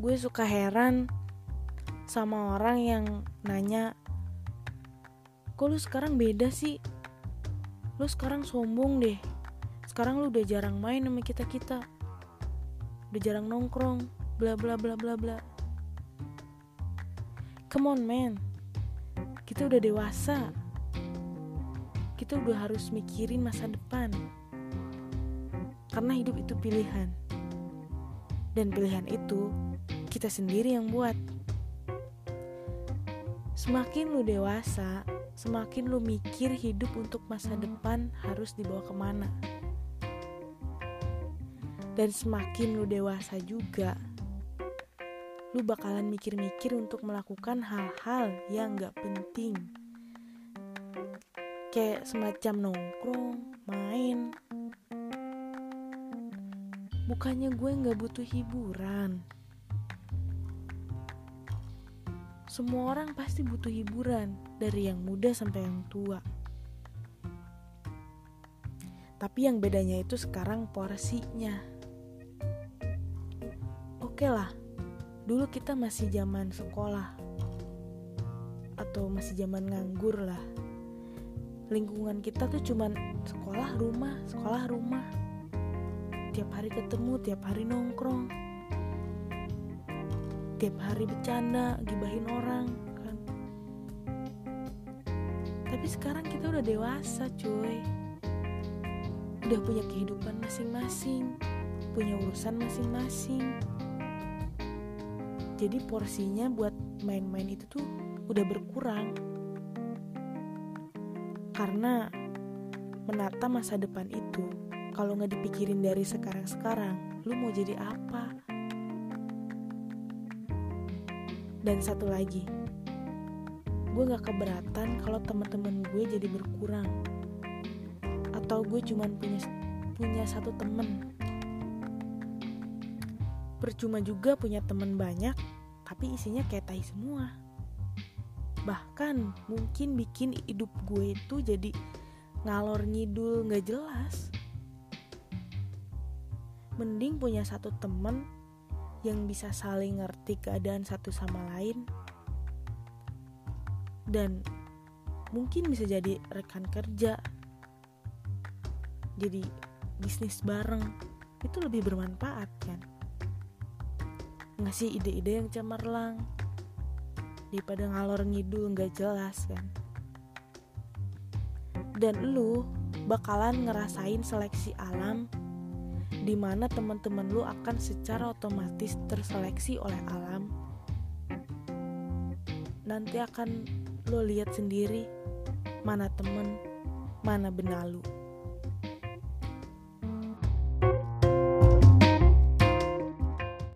gue suka heran sama orang yang nanya kok lu sekarang beda sih? Lu sekarang sombong deh. Sekarang lu udah jarang main sama kita kita. Udah jarang nongkrong bla bla bla bla bla. Come on man. Kita udah dewasa. Kita udah harus mikirin masa depan. Karena hidup itu pilihan. Dan pilihan itu kita sendiri yang buat semakin lu dewasa semakin lu mikir hidup untuk masa depan harus dibawa ke mana. Dan semakin lu dewasa juga, lu bakalan mikir-mikir untuk melakukan hal-hal yang gak penting. Kayak semacam nongkrong, main. Bukannya gue gak butuh hiburan. Semua orang pasti butuh hiburan, dari yang muda sampai yang tua. Tapi yang bedanya itu sekarang porsinya. Oke lah, dulu kita masih zaman sekolah. Atau masih zaman nganggur lah. Lingkungan kita tuh cuman sekolah rumah, sekolah rumah. Tiap hari ketemu, tiap hari nongkrong tiap hari bercanda gibahin orang kan. Tapi sekarang kita udah dewasa cuy. Udah punya kehidupan masing-masing punya urusan masing-masing. Jadi porsinya buat main-main itu tuh udah berkurang. Karena menata masa depan itu kalau nggak dipikirin dari sekarang-sekarang lu mau jadi apa dan satu lagi gue gak keberatan kalau teman-teman gue jadi berkurang. Atau gue cuman punya punya satu temen. Percuma juga punya temen banyak tapi isinya kayak tai semua. Bahkan mungkin bikin hidup gue itu jadi ngalor ngidul gak jelas. Mending punya satu temen yang bisa saling ngerti keadaan satu sama lain. Dan mungkin bisa jadi rekan kerja jadi bisnis bareng. Itu lebih bermanfaat kan? Ngasih ide-ide yang cemerlang daripada ngalor ngidul nggak jelas kan? Dan lu bakalan ngerasain seleksi alam di mana teman-teman lu akan secara otomatis terseleksi oleh alam. Nanti akan lo lihat sendiri mana temen, mana benalu.